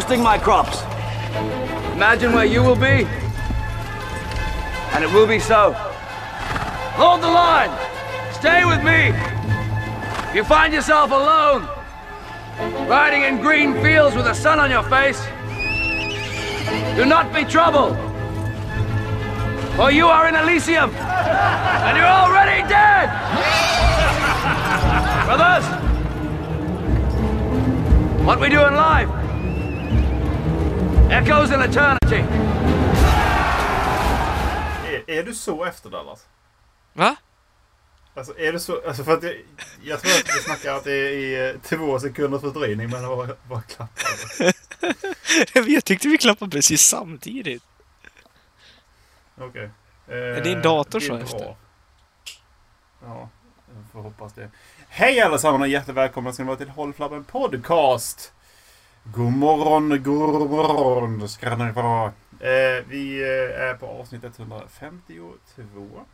harvesting my crops. Imagine where you will be, and it will be so. Hold the line. Stay with me. If you find yourself alone, riding in green fields with the sun on your face, do not be troubled. For you are in Elysium, and you're already dead. Brothers, what we do in life echoes in eternity. Är, är du så efter Dallas? Va? Alltså är det så? Alltså för att jag, jag tror att vi snackar att det är i eh, två sekunders fördröjning men det var bara klappar. jag tyckte vi klappade precis samtidigt. Okej. Är din dator så efter? Ja, jag får hoppas det. Hej allesammans och hjärtligt välkomna ska ni vara till Håll Flabben Podcast. God morgon, god morgon ska ni vara. Eh, vi eh, är på avsnitt 152.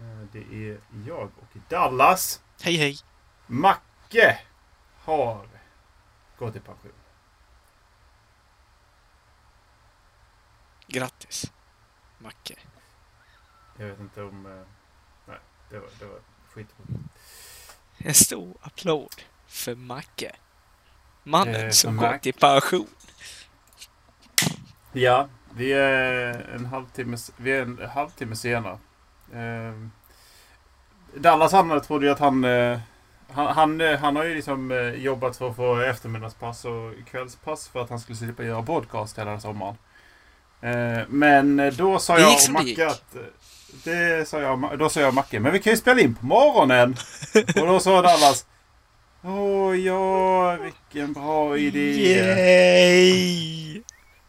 Eh, det är jag och Dallas. Hej hej. Macke har gått i pension. Grattis. Macke. Jag vet inte om... Eh, nej, det var, det var skitbra. En stor applåd för Macke. Mannen Eh, som Mac. gått i pension. Ja, vi är en halvtimme, vi är en halvtimme senare. Eh, Dallas han trodde ju att han, eh, han, han, eh, han har ju liksom jobbat för att få eftermiddagspass och kvällspass för att han skulle slippa göra podcast hela sommaren. Men då sa jag och Macke att... Det sa jag, då sa jag och Macke, men vi kan ju spela in på morgonen. och då sa Dallas Åh ja, vilken bra idé. Yay!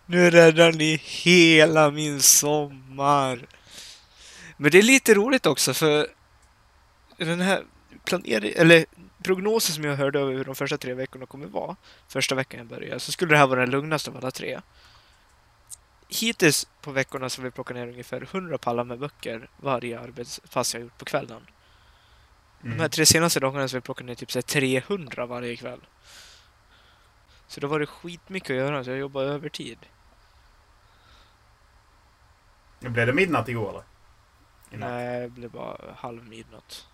Nu räddar ni hela min sommar. Men det är lite roligt också för den här planering, eller prognosen som jag hörde över hur de första tre veckorna kommer vara, första veckan jag började, så skulle det här vara den lugnaste av alla tre. Hittills på veckorna så har vi plockat ner ungefär 100 pallar med böcker varje arbetspass jag gjort på kvällen. De här Mm. tre senaste dagarna så har vi plockat ner typ så här 300 varje kväll. Så då var det skitmycket att göra, så jag jobbade övertid. Blev det midnatt igår eller? I natt? Nej, det blev bara halv midnatt.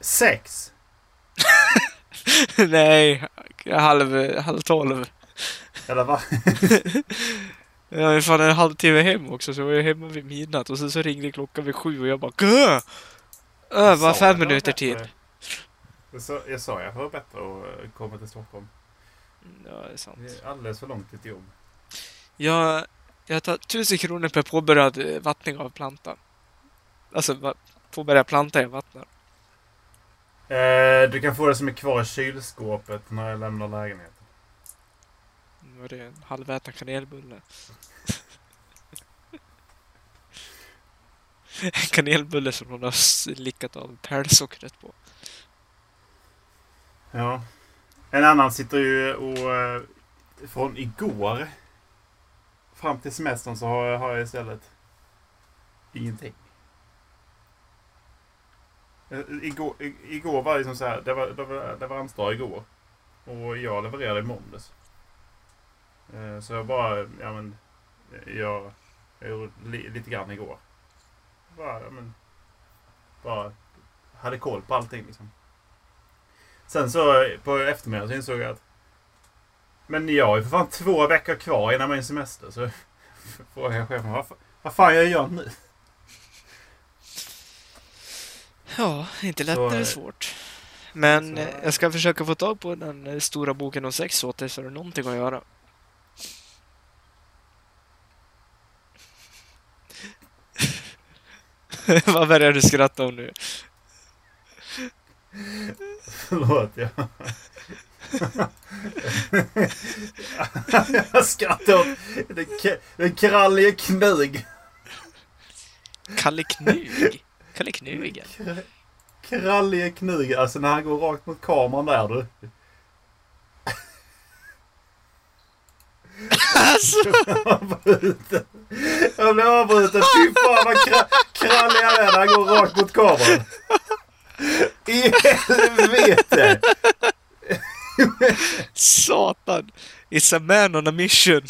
Sex? Nej, halv, halv tolv. Eller va? Jag är fan en halvtimme hem också, så jag var ju hemma vid midnatt och sen så ringde klockan vid sju och jag bara! Ö, Jag bara fem minuter bättre. tid. Jag sa, jag var bättre att eh, komma till Stockholm. Ja, det är sant. Det är alldeles för långt till jobb. Jag, jag tar tusen kronor per påbörjad eh, vattning av planta. Alltså, va- påbörja planta jag vattnar. Eh, du kan få det som är kvar i kylskåpet när jag lämnar lägenheten. Var det en halvätad kanelbulle. en kanelbulle som någon har slickat av pärlsockret på. Ja. En annan sitter ju och... Eh, från igår fram till semestern så har jag, har jag istället ingenting. Eh, igår, igår var det liksom så här, det var, det var, det var ansdag igår. Och jag levererade i måndags. Eh, Så jag bara, ja men, jag, jag gjorde li, lite grann igår. Bara, ja men, bara hade koll på allting liksom. Sen så på eftermiddagen så insåg jag att men jag har ju för fan två veckor kvar innan min semester. Så frågade jag chefen vad, fa- vad fan jag gör nu? Ja, inte lätt Så, när det är eh, svårt. Men så- jag ska försöka få tag på den eh, stora boken om sex åt dig så har du någonting att göra. Vad börjar du skratta om nu? Förlåt, jag... jag skrattar åt den, krallige knug. Kalle Knug? Kalle Knugen? Kr- Krallige knug. Alltså när han går rakt mot kameran där du. Alltså! avbruten. Jag blev avbruten. Fy fan vad kra- krallig han är när han går rakt mot kameran. I helvete! Satan! It's a man on a mission.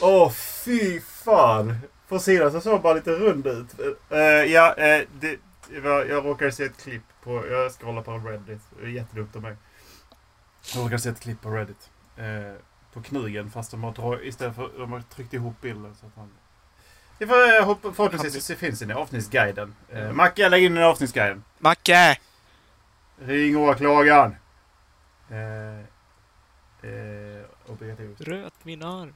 Åh, fy fan! På sidan så såg jag bara lite rund ut. Eh, ja, eh, det, var, jag råkade se ett klipp på... Jag scrollar på Reddit. Det är jättedumt av mig. Jag råkade se ett klipp på Reddit. Eh, på knugen fast de har dra, istället för de har tryckt ihop bilden. Så att han, det får, eh, hopp- förhoppningsvis så finns den i avsnittsguiden. Eh, Macke, lägg in den i avsnittsguiden. Macke! Ring åklagaren! Eh, eh, obligatoriskt. Bröt min arm.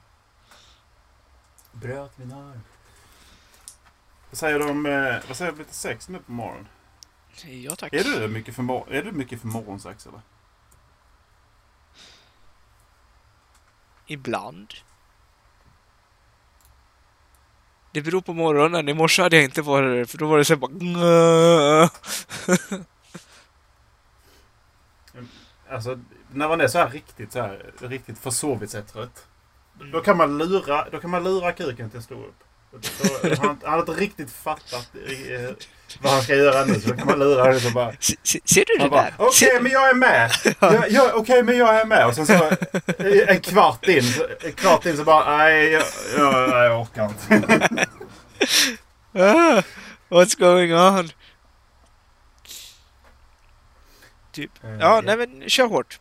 Bröt min arm. Vad säger du om, eh, vad säger du om lite sex nu på morgonen? Ja tack. Är du mycket för, mor- är du mycket för morgonsex eller? Ibland. Det beror på morgonen. I morse hade jag inte varit det, för då var det så bara... Alltså, när man är så här riktigt så här, riktigt försovit sig trött. Då kan man lura, då kan man lura kuken till att stå upp. Så han, han har inte riktigt fattat eh, vad han ska göra nu. Så då kan man lura honom bara... Se- se- Ser du det bara, där? Okej, Ser- men jag är med. Jag, jag, Okej, men jag är med. Och sen så eh, en kvart in, en kvart in så bara, nej, jag, jag, jag orkar inte. Ah, what's going on? Typ. Ja, nej men kör hårt.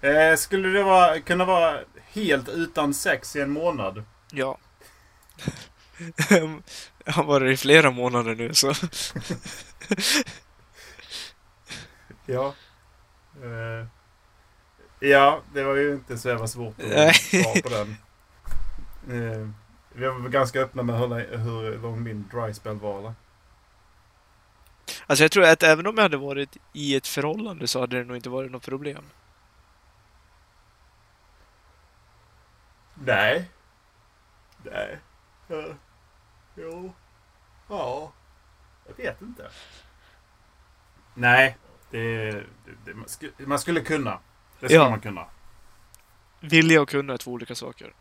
Eh, skulle det vara, kunna vara helt utan sex i en månad? Ja. Jag har varit i flera månader nu så. Ja. Eh, ja, det var ju inte så jävla svårt att svara på den. Eh, vi var ganska öppna med hur, hur lång min dry spell var. Eller? Alltså jag tror att även om jag hade varit i ett förhållande så hade det nog inte varit något problem. Nej. Nej. Uh, jo. Ja. Jag vet inte. Nej. Det, det, det, man, skulle, man skulle kunna. Det skulle Ja. man kunna. Vilja och kunna är två olika saker.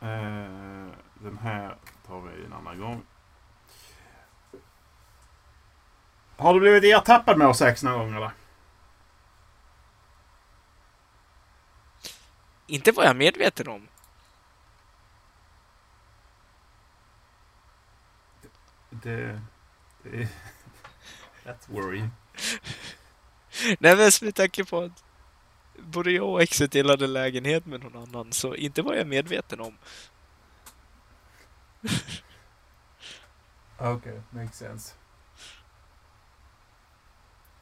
Eh, den här tar vi en annan gång. Har du blivit ertappad med ha sex någon gång eller? Inte var jag medveten om. Det... det that's worrying. Nej men med tanke på att både jag och exet delade lägenhet med någon annan så inte var jag medveten om. Okej, okay, makes sense.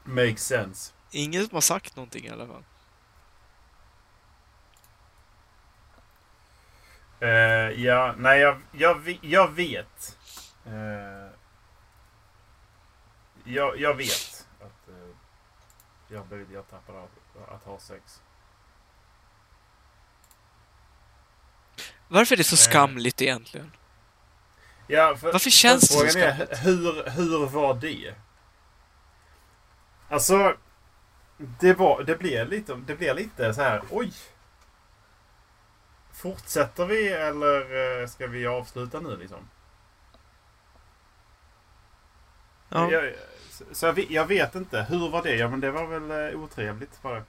Makes sense. Ingen som har sagt någonting i alla fall. Eh, ja, nej jag, jag, jag vet. Eh, jag, jag vet att eh, jag har blivit ertappad av att ha sex. Varför är det så skamligt egentligen? Ja, för, Varför känns det så frågan är, skamligt? hur, hur var det? Alltså, det, var, det, blev lite, det blev lite så här, oj. Fortsätter vi eller eh, ska vi avsluta nu liksom? Ja. Jag, så- så jag, vet- jag vet inte, hur var det? Ja men det var väl eh, otrevligt bara.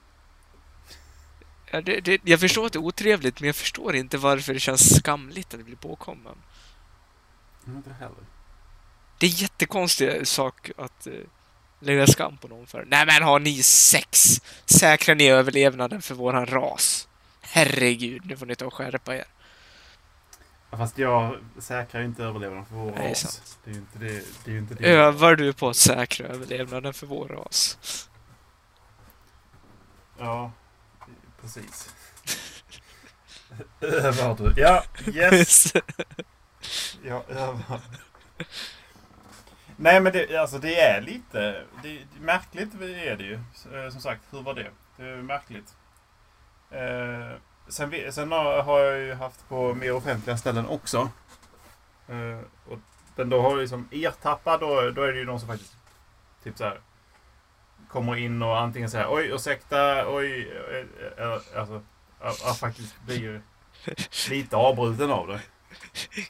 Ja, det, det, jag förstår att det är otrevligt, men jag förstår inte varför det känns skamligt att bli påkommen. Mm, Inte heller. Det är jättekonstig sak att uh, lägga skam på någon för. Nej men har ni sex? Säkrar ni överlevnaden för våran ras? Herregud, nu får ni ta och skärpa er. Ja, Fast jag säkrar ju inte överlevnaden för vår Nej, ras. sant. Det är ju inte det. det, är ju inte det. Övar du på att säkra överlevnaden för vår ras? Ja, precis. Övar du? Ja, yes. Ja, övar. Nej men det, alltså det är lite det, det, märkligt är det ju. Eh, Som sagt, hur var det? Det är märkligt. Eh, sen, vi- sen har jag ju haft på mer offentliga ställen också. Eh, och, men då har jag liksom ertappad, då, då är det ju någon som faktiskt typ så här kommer in och antingen säger oj ursäkta, oj, eh, eh, alltså att att faktiskt blir lite avbruten av det.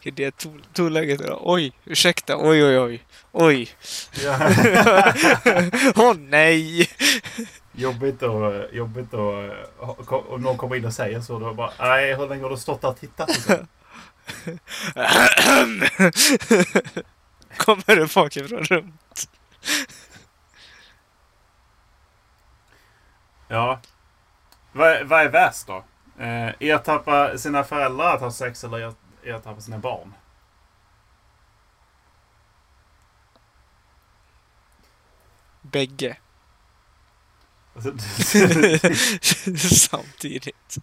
Det ton- tonläget. Oj, ursäkta. Oj, oj, oj. Oj. Ja. Åh nej! Jobbigt då, jobbigt då om någon kommer in och säger så. Då bara, nej, hur länge har du stått där och tittat? Kommer det bakifrån rummet. Ja. Vad, är- vad är värst då? Eh, ertappa sina föräldrar att ha sex eller er- ertappa sina barn? Bägge. Samtidigt.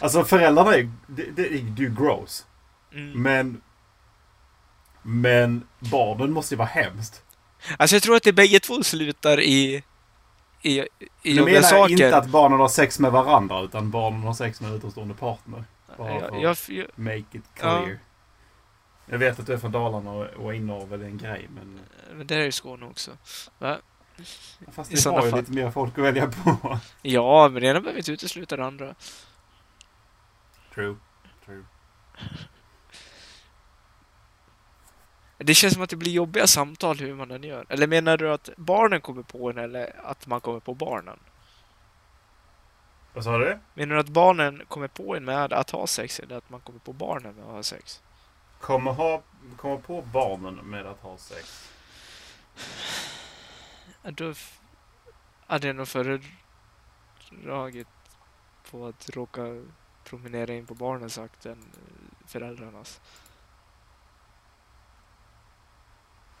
alltså föräldrarna är det, det, är- ju gross. Mm. Men... Men barnen måste ju vara hemskt. Alltså jag tror att det bägge två slutar i, i, i jobbiga menar saker. inte att barnen har sex med varandra utan barnen har sex med en utomstående partner. Bara jag, jag, jag, make it Ja. clear. Jag vet att du är från Dalarna och, och inavel är en grej men... men det är ju Skåne också. Va? Fast sådana har ju fall. lite mer folk att välja på. Ja, men det ena behöver inte utesluta det andra. True. True. Det känns som att det blir jobbiga samtal hur man än gör. Eller menar du att barnen kommer på en eller att man kommer på barnen? Vad sa du? Menar du att barnen kommer på en med att ha sex eller att man kommer på barnen med att ha sex? Kommer, ha, kommer på barnen med att ha sex. Då hade jag nog föredragit på att råka promenera in på barnens akt än eh, föräldrarnas.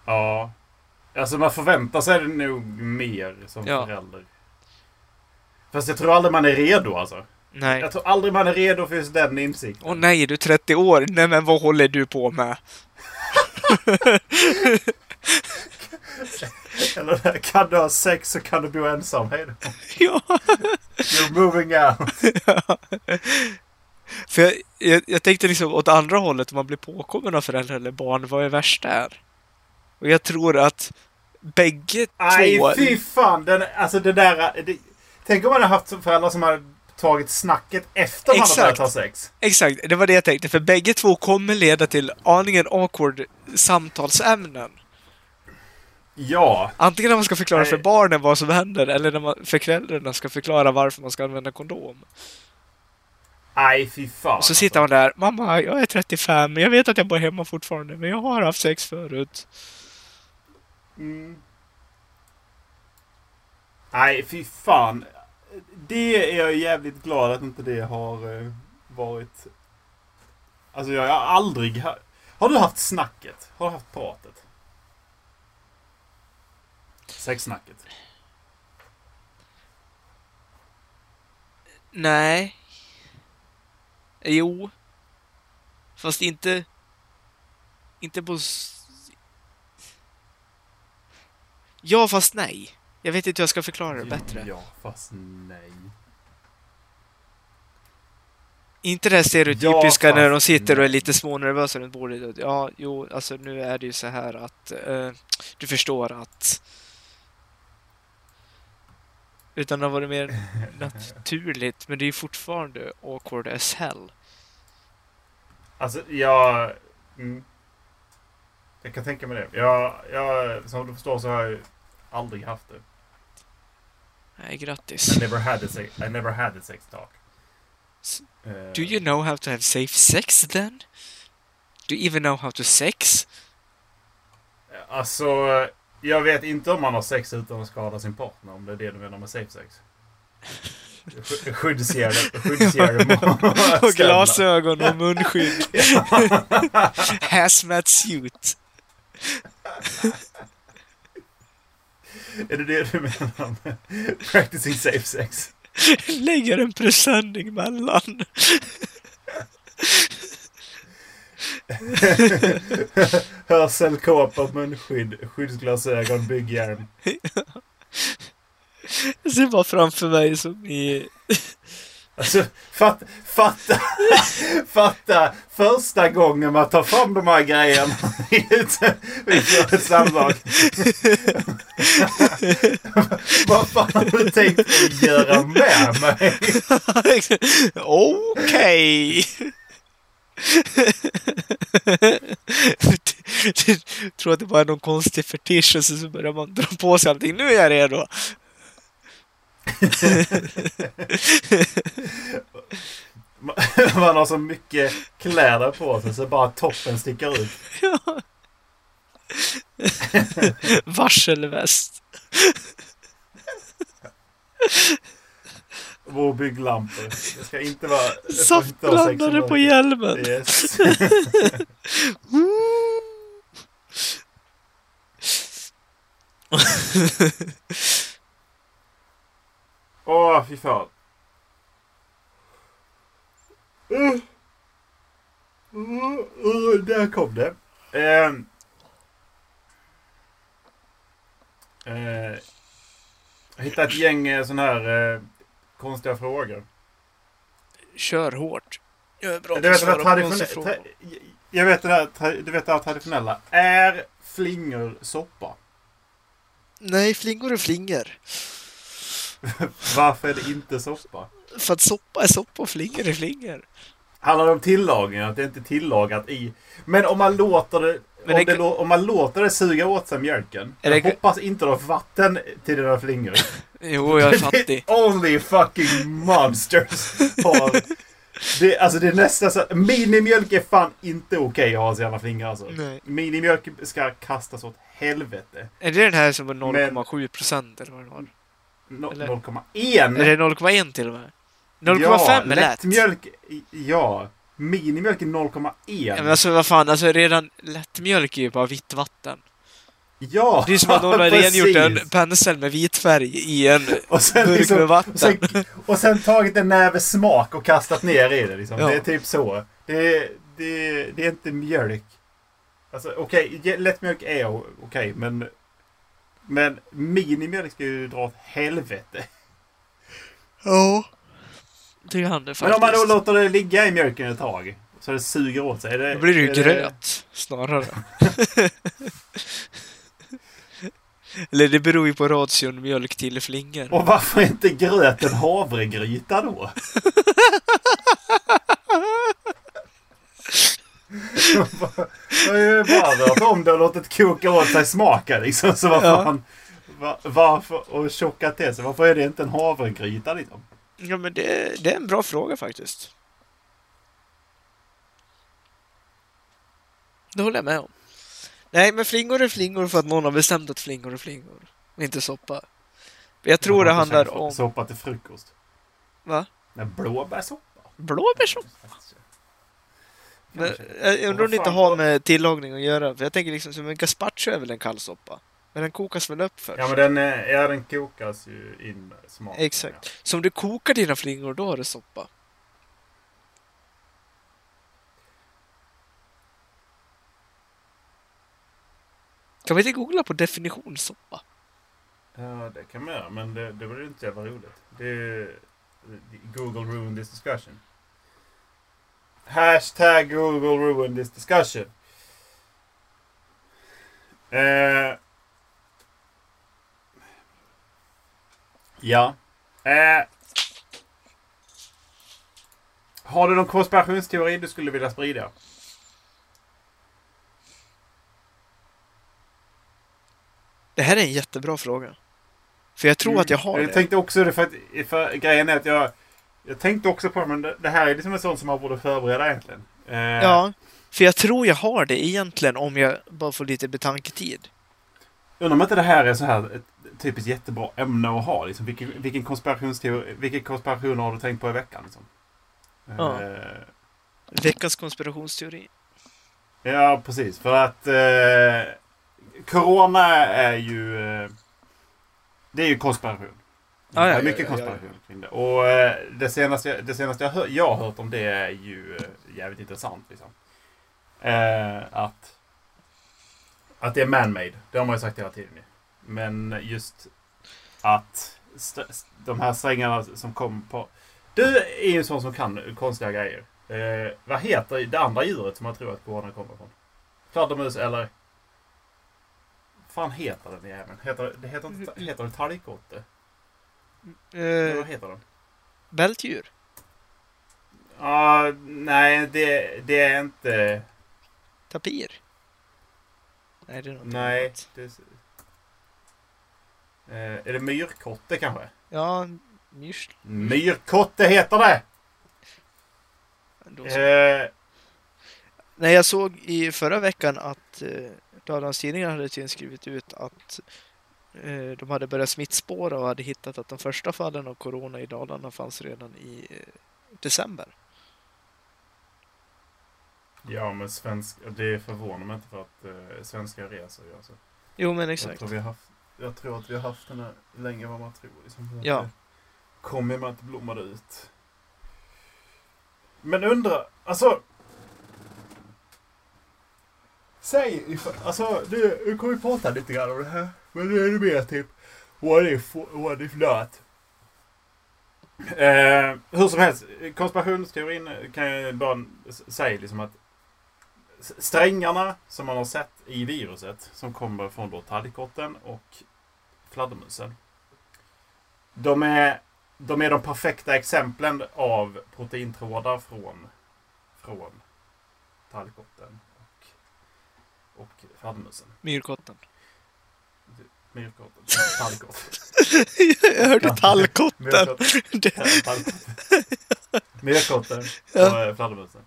Ja. Alltså man förväntar sig nog mer som Ja. förälder. Fast jag tror aldrig man är redo alltså. Nej. Jag tror aldrig man är redo för just den insikten. Åh nej, är du 30 år? Nej men vad håller du på med? Eller där, kan du ha sex så kan du bo ensam. Hej då. ja. You're moving out. För jag, jag, jag tänkte liksom åt andra hållet, om man blir påkommen av föräldrar eller barn, vad är värst där? Och jag tror att bägge Nej, två... fy fan. Den, alltså det där... Det, tänk om man hade haft föräldrar som hade tagit snacket efter man Exakt. börjat ha sex. Exakt, det var det jag tänkte. För bägge två kommer leda till aningen awkward samtalsämnen. Ja. Antingen när man ska förklara för barnen vad som händer, eller när man för föräldrarna ska förklara varför man ska använda kondom. Nej, fy fan. Och så sitter man där, mamma, jag är 35, jag vet att jag bor hemma fortfarande, men jag har haft sex förut. Mm. Nej, fy fan. Det är jag jävligt glad att inte det har eh, varit... Alltså jag har aldrig... Ha... Har du haft snacket? Har du haft pratet? Sexsnacket? Nej. Jo. Fast inte... Inte på... Ja, fast nej. Jag vet inte hur jag ska förklara det bättre. Ja, fast nej. Inte det här stereotypiska Ja, när de sitter och är lite smånervösa runt bordet. Ja, jo, alltså nu är det ju så här att eh, du förstår att utan det har varit mer naturligt, men det är ju fortfarande awkward as hell. Alltså, jag... Mm. Jag kan tänka mig det. Jag, jag, som du förstår så har jag aldrig haft det. Nej, grattis. I never had a sex, I never had a sex talk. S- Eh, Do you know how to have safe sex then? Do you even know how to sex? Alltså, jag vet inte om man har sex utan att skada sin partner. Om det är det du menar med safe sex. Sk- Skyddsgärde skyddsgärde och glasögon och munskydd. Hazmat suit. Är det det du menar med practicing safe sex? Lägger en presenning mellan. Hörselkåpa, munskydd, skyddsglasögon, byggjärn. Jag ser bara framför mig som i... Alltså, fatta, fatta, fatta första gången man tar fram de här grejerna i ett, samlag. Vad fan har du tänkt att göra med mig? Okej! tror att det bara är någon konstig fetisch och så börjar man dra på sig allting. Nu är jag redo! Man man har så mycket kläder på sig så bara toppen sticker ut. Varselväst. Och bygglampor. Det ska inte vara... det Saftblandare på hjälmen. Yes. Åh, fy fan. Uh. Uh, uh, där kom det. Ehm. Eh, jag hittade ett gäng eh, sån här eh, konstiga frågor. Kör hårt. Jag är bra Du vet, på traditionella, jag det du vet det här traditionella. Är flingor soppa? Nej, flingor är flingor. Varför är det inte soppa? För att soppa är soppa och flingor är flingor. Handlar det om tillagningen? Att det inte är tillagat i... Men om man låter det... Om, det- det om man låter det suga åt sig mjölken. Är Jag det- hoppas inte du har vatten till dina flingor. Jo, jag är fattig. Only fucking monsters har... Det, alltså det är nästan så... Minimjölk är fan inte okej att ha sina flingor alltså. Nej. Minimjölk ska kastas åt helvete. Är det den här som var 0,7 procent eller vad det var? No- Eller- 0,1! Är det 0,1 till och med? 0,5 ja, är lätt. lättmjölk... Ja. Minimjölk är 0,1. Ja, men alltså vad fan, alltså redan lättmjölk är ju bara vitt vatten. Ja, Det är som att någon har rengjort en pensel med vit färg i en och sen, burk liksom, med och, vatten. sen, och sen tagit en näve smak och kastat ner i det. Liksom. Ja. Det är typ så. Det, är- det, det är inte mjölk. Alltså okej, okay, lättmjölk är okej, men... Men minimjölk ska ju dra åt helvete. Ja. Det kan det faktiskt. Men om man då låter det ligga i mjölken ett tag. Så det suger åt sig. Det, Då blir det ju gröt, snarare. Eller det beror ju på ration mjölk till flingor. Och varför är inte gröt en havregryta då? Jag har ju bara rört om det och låtit koka åt sig smaken liksom. Så vad Ja. fan, va- varför, och tjocka till sig. Varför är det inte en havregryta liksom? Ja, men det, det är en bra fråga faktiskt. Det håller jag med om. Nej, men flingor är flingor för att någon har bestämt att flingor är flingor. Inte soppa. Jag tror det handlar om... Soppa till frukost. Va? Nej, blåbärssoppa? Blåbärssoppa? Men, Kanske. jag undrar om det inte har med tillagning att göra. För jag tänker liksom, som en gazpacho är väl en kallsoppa? Men den kokas väl upp först? Ja men den, eh, ja, den kokas ju in med smak. Exakt. Så om du kokar dina flingor, då har du soppa. Kan vi inte googla på definition soppa? Ja, det kan man göra, men det, det blir inte jävla roligt. Det är, Google ruined this discussion. Hashtag Google ruined this discussion. Eh, ja. Eh, har du någon konspirationsteori du skulle vilja sprida? Det här är en jättebra fråga. För jag tror att jag har Mm. Jag det. tänkte också det för att för grejen är att jag jag tänkte också på det men det, det här är liksom en sån som man borde förbereda egentligen. Eh, Ja, för jag tror jag har det egentligen om jag bara får lite betanketid. Undrar om inte det här är så här ett typiskt jättebra ämne att ha. Liksom, vilken, vilken, konspirationsteori, vilken konspiration har du tänkt på i veckan? Liksom? Ja. Eh, Veckans konspirationsteori. ja, precis. För att eh, Corona är ju... Eh, det är ju konspiration. Ja, ja, det är ja, mycket ja, ja, konspiration kring det. Och eh, det senaste, det senaste jag, hör, jag har hört om det är ju eh, jävligt intressant. Liksom. Eh, att, att det är man-made. Det har man ju sagt hela tiden. Men just att de här strängarna som kom på... Du är ju en sån som kan konstiga grejer. Eh, vad heter det andra djuret som man tror att corona kommer från? Fladdermus eller? fan heter den jäveln? Heter, det heter, inte, heter det talgkotte? Eh, vad heter den? bältdjur. Ja, nej, det, det är inte... Tapir? Nej, det är något Nej. annat. Det, eh, är det myrkotte kanske? Ja, myrsl. Myrkotte heter det! Så. Eh, Nej, jag såg i förra veckan att eh, Dalarnas Tidningar hade tydligen skrivit ut att eh, de hade börjat smittspåra och hade hittat att de första fallen av corona i Dalarna fanns redan i eh, december. ja, men svensk, det förvånar mig inte för att eh, svenskar reser ju alltså. Jo, men Jag exakt. tror, vi har haft, jag tror att vi har haft den här längre än vad man tror. Liksom, att Ja. det Kommer man inte blommade ut. Men undra, alltså. Säg, if- alltså du, du kommer ju prata lite grann om det här. Men nu är det mer typ, what if, what if not? Eh, hur som helst, konspirationsteorin kan jag bara säga liksom att strängarna som man har sett i viruset som kommer från då talgkotten och fladdermusen. De är, de är de perfekta exemplen av proteintrådar från, från talgkotten och, och fladdermusen. Myrkotten. Myrkotten. Talgkotten. jag hörde tallkotten. Myrkotten. Myrkotten och eh, fladdermusen.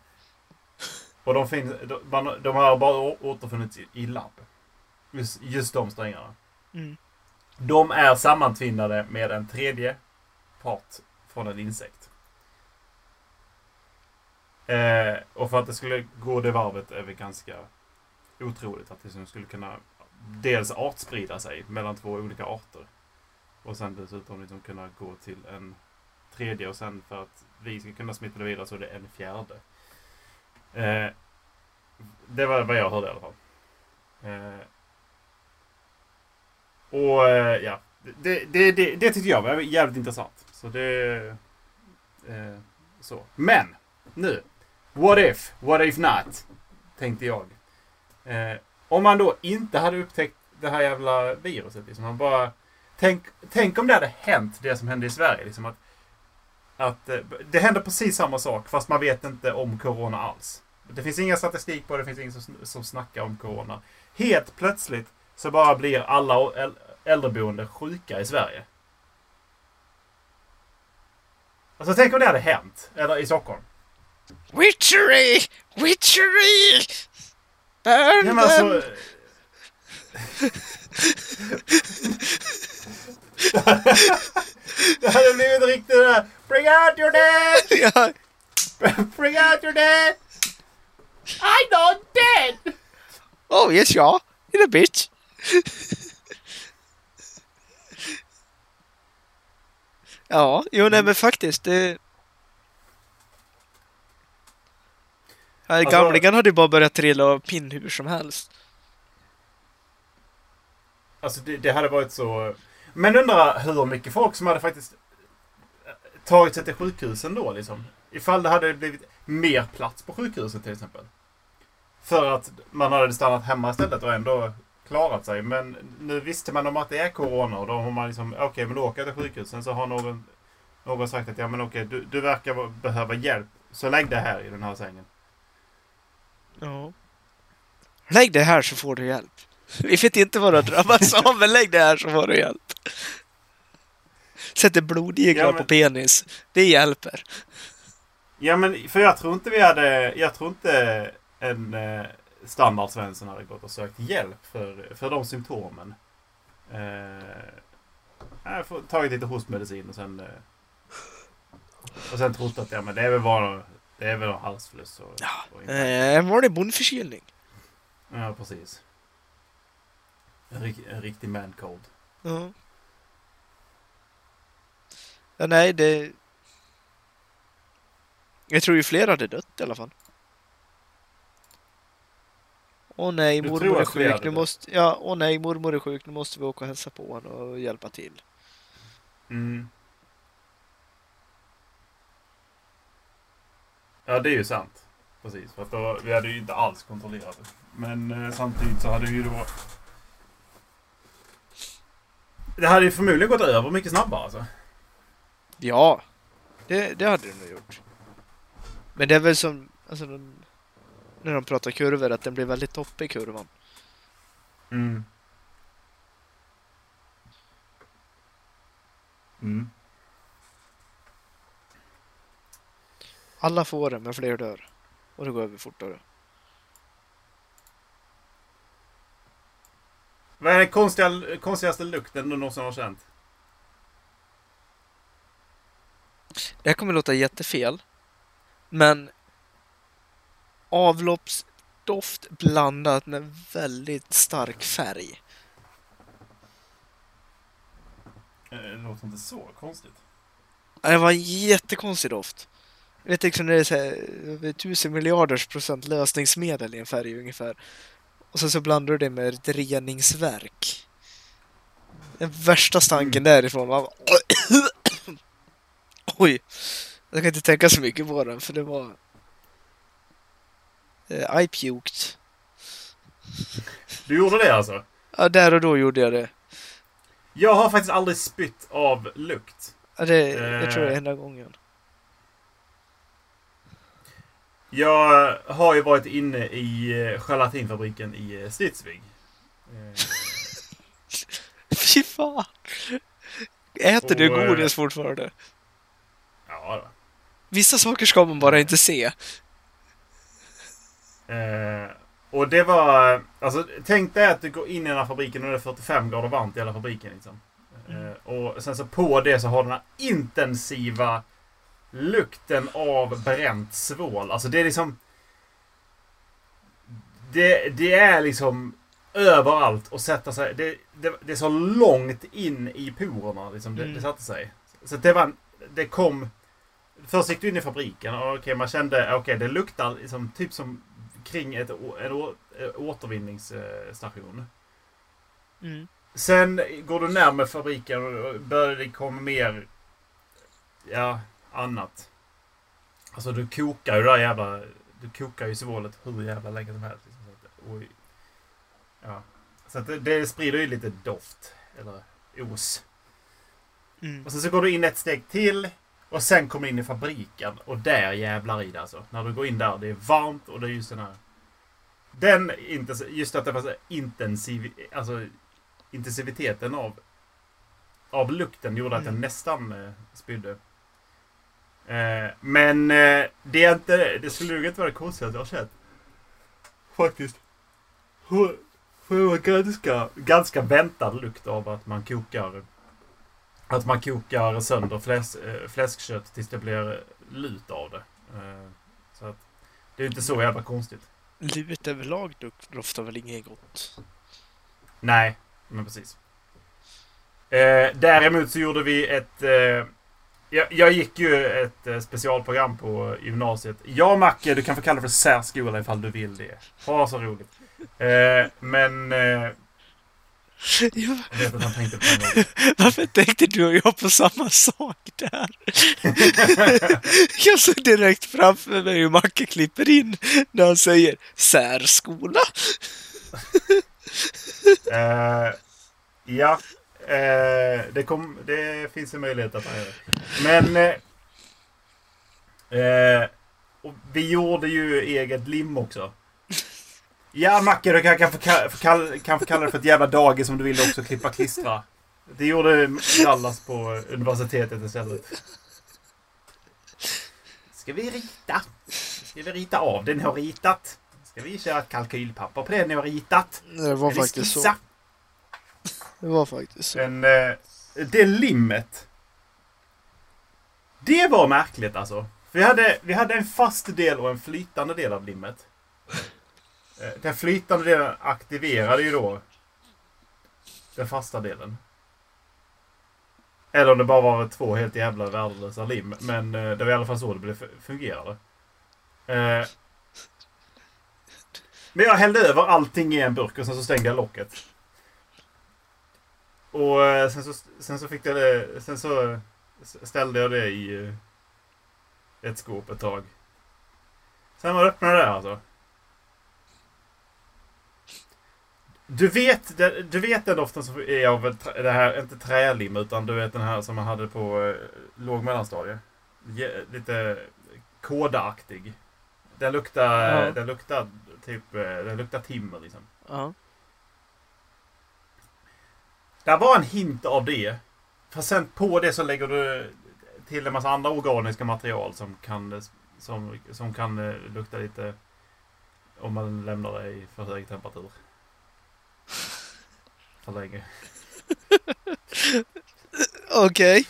Och de, finns, de, man- de har bara återfunnits i, i labb. Just, just de strängarna. Mm. De är sammantvinnade med en tredje part från en insekt. Eh, och för att det skulle gå det varvet är det ganska otroligt att det skulle kunna dels artsprida sig mellan två olika arter. Och sen dessutom liksom kunna gå till en tredje och sen för att vi ska kunna smitta det vidare så är det en fjärde. Eh, det var vad jag hörde i alla fall. Eh, och eh, ja, det, det, det, det tyckte jag var jävligt intressant. Så det... Eh, så. Men! Nu. What if? What if not? Tänkte jag. Eh, om man då inte hade upptäckt det här jävla viruset. Liksom, man bara, tänk, tänk om det hade hänt det som hände i Sverige. Liksom, att, att, eh, det händer precis samma sak fast man vet inte om corona alls. Det finns ingen statistik på det, det finns ingen som, som snackar om corona. Helt plötsligt så bara blir alla äl- äldreboende sjuka i Sverige. Alltså tänk om det hade hänt. Eller i Stockholm. Witchery! Witchery! Burn Ja, men them! alltså, det hade blivit riktigt där. Bring out your dead! ja, Bring out your dead! I'm not dead! oh yes, ja. In a bitch. ja, jo nej men faktiskt. Det... Alltså- Gamlingen hade ju bara börjat trilla av pinn hur som helst. Alltså det, det hade varit så... Men undrar hur mycket folk som hade faktiskt eh, tagit sig till sjukhusen då liksom. Ifall det hade blivit mer plats på sjukhuset till exempel. För att man hade stannat hemma istället och ändå klarat sig. Men nu visste man om att det är corona och då har man liksom, okej men då åker jag till sjukhuset. Så har någon, någon sagt att ja men okej du, du verkar behöva hjälp. Så lägg dig här i den här sängen. Ja. Lägg det här så får du hjälp. Vi vet inte vad du har drabbats av, men lägg det här så får du hjälp. Sätter blodiglar Ja, men- på penis. Det hjälper. Ja men för jag tror inte vi hade, jag tror inte en eh, standard Svensson hade gått och sökt hjälp för, för de symptomen. Eh, jag har fått- tagit lite hostmedicin och sen eh, och sen trott att ja, men det är väl bara det är väl någon halsfluss och, Ja, och Eh, En vanlig bondförkylning. ja precis. En, en riktig man cold. Ja. ja. Nej, det... Jag tror ju fler hade dött i alla fall. Åh nej, Du mormor är sjuk. Nu måste... Ja, åh nej, mormor är sjuk. Nu måste vi åka och hälsa på henne och hjälpa till. Mm. Ja, det är ju sant. Precis, för att då, vi hade ju inte alls kontrollerat det. Men eh, samtidigt så hade vi ju då... Det hade ju förmodligen gått över mycket snabbare alltså. Ja, det, det hade det nog gjort. Men det är väl som, alltså, de, när de pratar kurvor, att den blir väldigt toppig kurvan. Mm. Mm. Alla får den, men fler dör. Och det går över fortare. Vad är den konstiga, konstigaste lukten du någonsin har känt? Det här kommer låta jättefel. Men avloppsdoft blandat med väldigt stark färg. Eh, Det låter inte så konstigt. Det var en jättekonstig doft. Jag vet liksom när det är så här, tusen miljarders procent lösningsmedel i en färg ungefär. Och sen så blandar du det med ett reningsverk. Den värsta stanken därifrån var... Oj! Jag kan inte tänka så mycket på den för det var... Eh, I puked. Du gjorde det alltså? Ja, där och då gjorde jag det. Jag har faktiskt aldrig spytt av lukt. Ja, det jag tror det är Eh. enda gången. Jag har ju varit inne i eh, gelatinfabriken i eh, Stidsvig. Eh, Fy fan! Äter du Och, eh, godis fortfarande? Ja, då. Vissa saker ska man bara inte se. Eh, och det var... Alltså, tänk dig att du går in i den här fabriken och det är 45 grader varmt i hela fabriken. Liksom. Eh, och sen så på det så har den här intensiva lukten av bränt svål. Alltså det är liksom... Det, det är liksom överallt och sätta sig. Det, det, det är så långt in i porerna. Liksom, det, Mm. det satte sig. Så det var... Det kom... Först gick du in i fabriken och okej, man kände okej, det luktar liksom, typ som kring ett, en eh, återvinningsstation. Mm. Sen går du närmare fabriken och börjar det komma mer ja, annat. Alltså du kokar ju det där jävla... Du kokar ju svålet hur jävla länge som helst. Liksom, så att. Ja. Så att det, det sprider ju lite doft. Eller os. Mm. Och sen så går du in ett steg till. Och sen kommer in i fabriken. Och där jävlar i det alltså. När du går in där. Det är varmt och det är just den här... Den just att det var intensiv... Alltså intensiviteten av... Av lukten gjorde att jag Mm. nästan eh, spydde. Eh, men eh, det är inte... Det skulle nog inte vara det konstigaste jag har sett. Faktiskt. För det var ganska, ganska väntad lukt av att man kokar att man kokar sönder fläs, eh, fläskkött tills det blir lut av det. Eh, Så att det är ju inte så jävla konstigt. Livet överlag doftar väl inget gott? Nej, men precis. Eh, däremot så gjorde vi ett... Eh, jag, jag gick ju ett eh, specialprogram på gymnasiet. Jag Macke, du kan få kalla det för särskola ifall du vill det. Ha så roligt. Eh, men... Ja, jag vet att han tänkte på gång. varför tänkte du och jag på samma sak där? jag såg direkt framför mig hur Macke klipper in när han säger särskola. Eh, ja. Eh, det, kom, det finns en möjlighet att han gör det. Men... Och vi gjorde ju eget lim också. Ja, Macke, du kan, kan, få, ka- få kall, kan få kalla det för ett jävla dagis om du vill också klippa klistra. Det gjorde Dallas på universitetet istället. Ska vi rita? Ska vi rita av det ni har ritat? Ska vi köra ett kalkylpapper på det ni har ritat? Det var Ska vi faktiskt så. Det var faktiskt så. Men eh, det limmet. Det var märkligt alltså. Vi hade, vi hade en fast del och en flytande del av limmet. Eh, den flytande delen aktiverade ju då den fasta delen. Eller om det bara var två helt jävla värdelösa lim. Men eh, det var i alla fall så det fungerade. Eh, men jag hällde över allting i en burk och sen så stängde jag locket. Och sen så, sen så fick jag det, sen så ställde jag det i ett skåp ett tag. Sen var det öppnade det alltså. Du vet, du vet den doften som är av det här, inte trälim utan du vet den här som man hade på eh, låg mellanstadie. Ge- Lite kådaaktig. Den luktar, Ja. den luktar typ, eh, den luktar timmer liksom. Ja. Det var en hint av det. Fast sen på det så lägger du till en massa andra organiska material som kan, som, som kan eh, lukta lite om man lämnar det i för hög temperatur. För länge. Okej.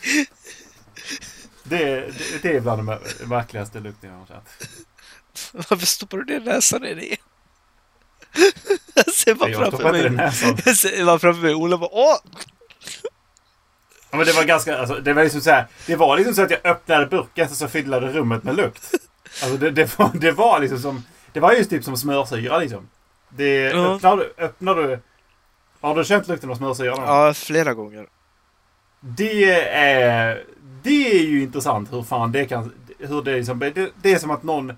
Det, det, det är bland de verkligaste lukten jag har känt. Varför stoppar du ner näsan i det? Jag ser bara Jag framför mig. näsan. Jag ser bara framför mig. Ola bara åh! Ja, men det var ganska, alltså, det var liksom så här, Det var liksom så att jag öppnade burken så fyllde rummet med lukt. Alltså det, det, var, det var liksom som, det var just typ som smörsyra liksom. Det, Ja. öppnar, du, öppnar du, har du känt lukten av smörsyra någon gång? Ja, flera gånger. Det är, det är ju intressant hur fan det kan, hur det liksom, det, det är som att någon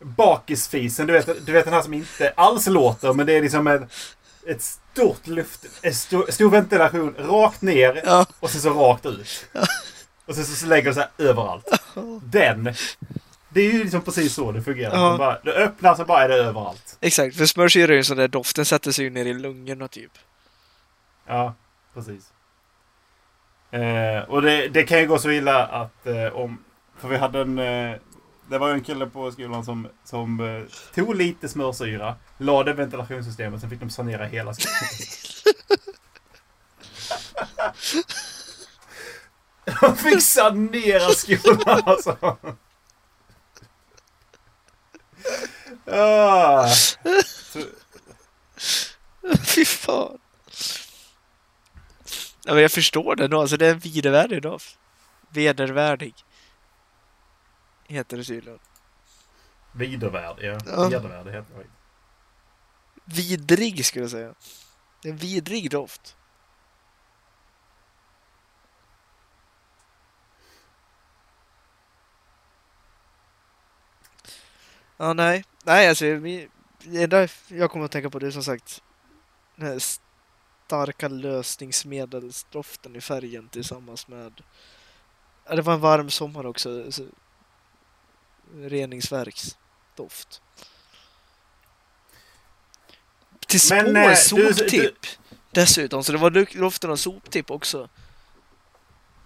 bakisfisen, du vet, du vet den här som inte alls låter men det är liksom en, ett stort luft, en stor, stor ventilation rakt ner Ja. och sen så rakt ut. Och sen så lägger det sig överallt. Den. Det är ju liksom precis så det fungerar. Ja. Man Bara, du öppnar så bara är det överallt. Exakt, för smörsyra är ju en sån där doft. Den sätter sig ju ner i lungorna typ. Ja, precis. Eh, och det, det kan ju gå så illa att eh, om... För vi hade en... Eh, det var ju en kille på skolan som, som eh, tog lite smörsyra, lade ventilationssystemet, sen fick de sanera hela skolan. de fick sanera skolan alltså. Ah. Fy fan. Ja, men jag förstår det nog. Alltså det är en vidervärdig doft. Vedervärdig. Heter det tydligen. Vidervärd, ja. Ja. Vedervärd heter det. Vidrig skulle jag säga. En vidrig doft. Ja, nej. Nej, alltså det enda jag kommer att tänka på det är som sagt den här starka lösningsmedelsdoften i färgen tillsammans med ja, det var en varm sommar också. Så, reningsverksdoft. Till spår Men, eh, du- soptipp dessutom, så det var luften av soptipp också.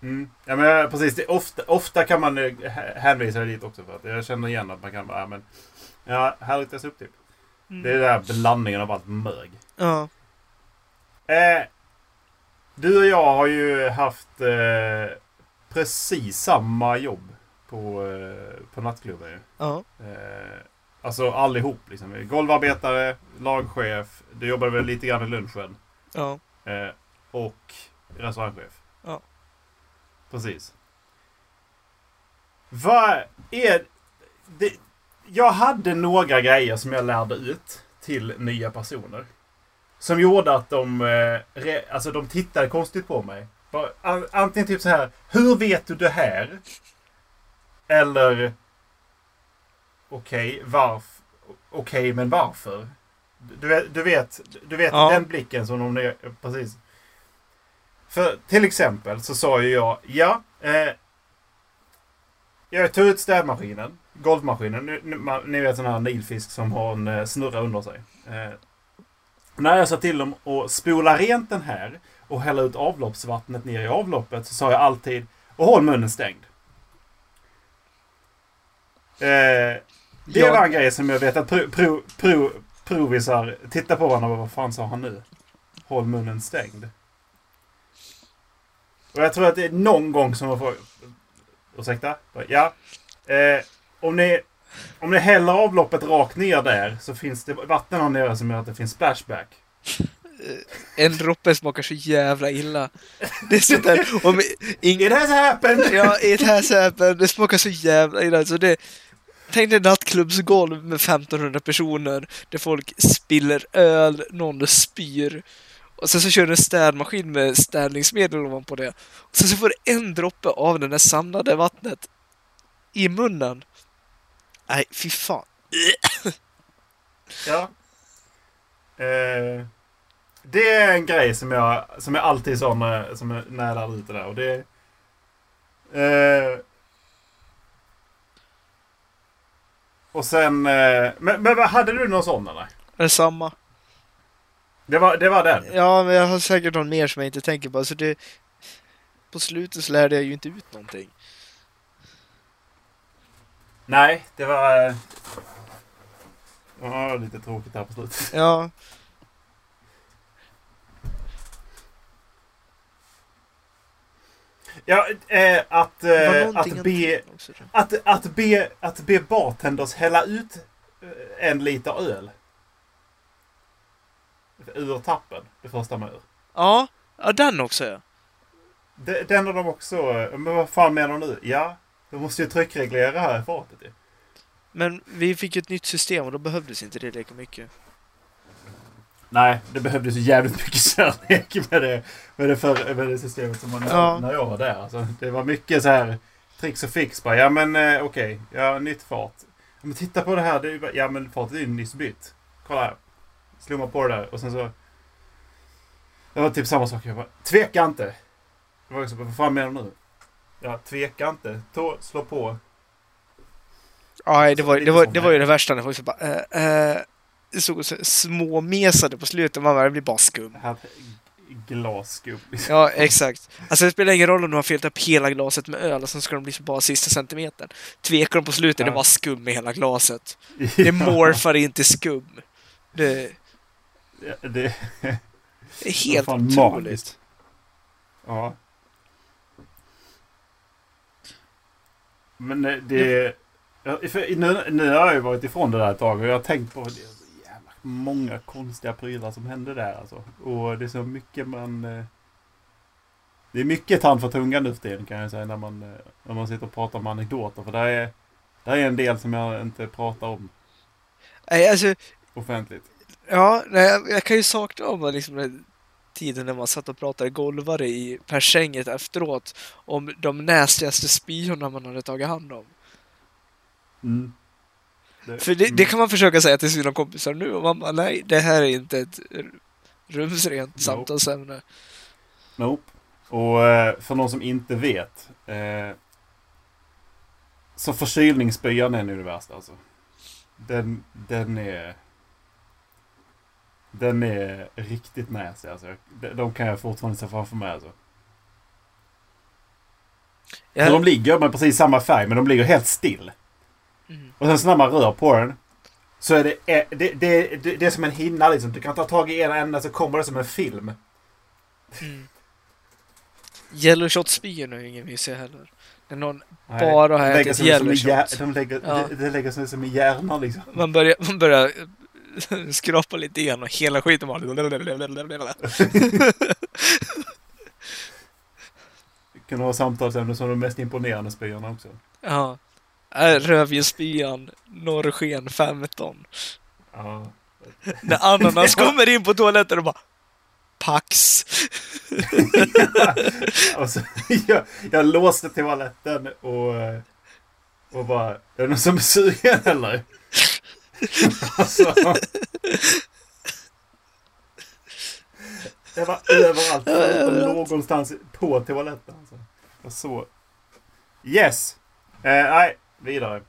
Mm. Ja men precis. Det, ofta, ofta kan man eh, hä- hänvisa dit också. För att jag känner igen att man kan bara, ja, men... Ja, här luktar soptipp. Mm. Det är den där blandningen av allt mög. Ja, Eh, du och jag har ju haft eh, precis samma jobb på, eh, på nattklubben ju. ja, Eh, alltså allihop liksom. Golvarbetare, lagchef. Du jobbade väl lite grann i lunchen. ja. Eh, och restaurangchef. Ja. Precis. Vad är... Det, jag hade några grejer som jag lärde ut till nya personer. Som gjorde att de, eh, re, alltså de tittade konstigt på mig. Antingen typ så här. Hur vet du det här? Eller... Okej, varför? Okej, men varför? Du vet, du vet, du vet Ja. den blicken som de... Precis. För till exempel så sa ju jag, ja. Eh, jag tog ut städmaskinen, golvmaskinen. Ni, ni, vet sån här nilfisk som har en eh, snurra under sig. Eh, när jag sa till dem att spola rent den här och hälla ut avloppsvattnet ner i avloppet så sa jag alltid och håll munnen stängd. Eh, det Ja. var en grej som jag vet att pro, pro, pro, provisar tittar på varandra och vad fan sa han nu? Håll munnen stängd. Och jag tror att det är någon gång som man får... Ursäkta? Ja. Eh, om, ni, om ni häller avloppet rakt ner där så finns det vatten här nere som gör att det finns splashback. En droppe smakar så jävla illa. Det är sånt där, om ing, It has happened! ja, it has happened. Det smakar så jävla illa. Så det, tänk dig nattklubbsgolv med 1500 personer där folk spiller öl, någon spyr. Och sen så kör du en städmaskin med städningsmedel ovanpå det. Och sen så får du en droppe av den där samlade vattnet i munnen. Nej, fy fan. Ja. Eh, det är en grej som jag, som jag alltid sa när, som jag, när jag lärde ut det där. Och det, eh, Och sen... Eh, men, men hade du någon sån eller? Är det samma? Det var, det var den? Ja, men jag har säkert någon mer som jag inte tänker på. Så det, på slutet så lärde jag ju inte ut någonting. Nej, det var... Eh, ja, lite tråkigt här på slutet. Ja, Ja, eh, att, någonting att, be, att, att, be, att be bartenders hälla ut en liter öl. Ur tappen, det första man gör. Ja, ja, den också ja. Det- Den har de också... eh, Men vad fan menar du nu? Ja, de måste ju tryckreglera här i fatet ju. Men vi fick ju ett nytt system och då behövdes inte det lika mycket. Nej, det behövdes ju jävligt mycket kärlek med det, med det, för, med det systemet som man Ja. när jag var där. Alltså, det var mycket så här tricks och fix. Bara, ja men eh, okej, ja nytt. Ja, Men titta på det här. Det är ju bara, ja men fatet är ju nyss bytt. Kolla här. Slog man på det där och sen så... Det var typ samma sak. Jag bara, tveka inte. Det var bara, vad fan menar du nu? Ja, tveka inte. Ta, slå på. Ja, det var, det var, det var ju det värsta när folk så bara eh, eh, det såg så småmesade på slutet. Man bara, det blir bara skum. Det glasskum. Ja, exakt. Alltså det spelar ingen roll om du har fyllt upp hela glaset med öl och sen ska de bli så bara sista centimetern. Tvekar de på slutet, det Ja. var skum i hela glaset. Det morfar in till skum. Det Det, är helt fan otroligt. magiskt. Ja. Men eh, det... För nu, nu har jag ju varit ifrån det där ett tag och jag har tänkt på det är så jävla många konstiga prylar som hände där alltså. Och det är så mycket man... eh, Det är mycket tand för tungan nu för tiden kan jag säga när man, eh, när man sitter och pratar om anekdoter. För det är, det är en del som jag inte pratar om Nej, alltså, offentligt. Ja, nej, jag- jag kan ju sakna om liksom den tiden när man satt och pratade golvare i persänget efteråt om de nästigaste spyorna man hade tagit hand om. Mm. För det, mm. det kan man försöka säga till sina kompisar nu och man bara, nej, det här är inte ett rumsrent Nope. samtalsämne. Nope. Och eh, för någon som inte vet. Eh, så förkylningsspyan är nu det värsta alltså. Den, den är... Den är riktigt näsig alltså. De, de kan jag fortfarande se framför mig alltså. För de ligger med precis samma färg men de ligger helt still. Mm. Och sen så när man rör på den. Så är det, det, det, det, det är som en hinna liksom. Du kan ta tag i ena änden så kommer det som en film. mm. Yellow shot-spyor är ingen ser heller. När någon Nej, bara har ätit yellow shot. De lägger, Ja. det lägger sig som i hjärnan liksom. Man börjar, man börjar skrapa lite igen och hela skiten bara... Det kan ha samtalsämnen som de mest imponerande spyorna också. Ja. Äh, Rödvinsspyan, norrsken 15. Ja. När ananas kommer in på toaletten och bara... Pax! och så, jag, jag låste toaletten och, och bara, är det någon som är sugen eller? Alltså. Det var överallt, förutom någonstans på toaletten. Alltså. Jag så. Yes! Eh, nej, vidare.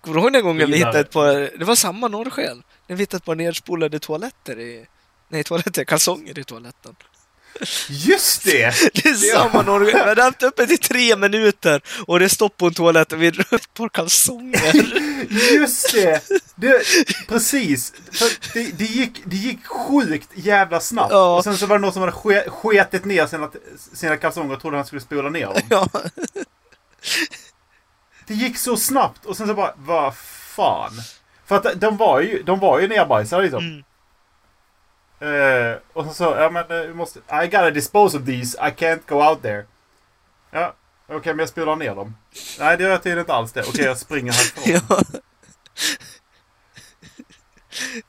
Kommer du ihåg den gången vi hittade ett par... Det var samma norrsken. När vi hittade ett par nedspolade toaletter i... Nej, toaletter, kalsonger i toaletten. Just det! Det är samma norrsken. Vi hade haft öppet i tre minuter och det är stopp på en toalett och vi rör ett par kalsonger. Just det! det precis! Det, det, gick, det gick sjukt jävla snabbt. Ja. Och sen så var det någon som hade ske- sketit ner sina, sina kalsonger och trodde han skulle spola ner dem. Ja. Det gick så snabbt och sen så bara, vad fan. För att de var ju, de var ju nerbajsade liksom. Mm. Eh, och så så, ja men eh, vi måste, I gotta dispose of these, I can't go out there. Ja, okej men jag spolar ner dem. Nej det gör jag tydligen inte alls det. Okej jag springer härifrån.